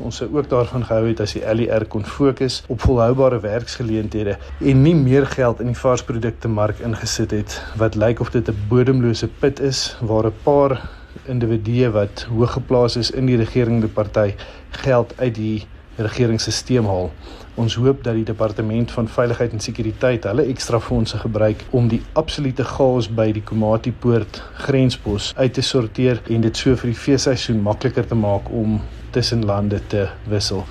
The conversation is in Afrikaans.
ons sou ook daarvan gehou het as die LER kon fokus op volhoubare werksgeleenthede en nie meer geld in die varsprodukte mark ingesit het wat lyk of dit 'n bodemlose put is waar 'n paar individue wat hoog geplaas is in die regerende party geld uit die regeringsstelsel haal. Ons hoop dat die departement van veiligheid en sekuriteit hulle ekstra fondse gebruik om die absolute chaos by die Komati poort grenspos uit te sorteer en dit so vir die feesseisoen makliker te maak om tussen lande te wissel.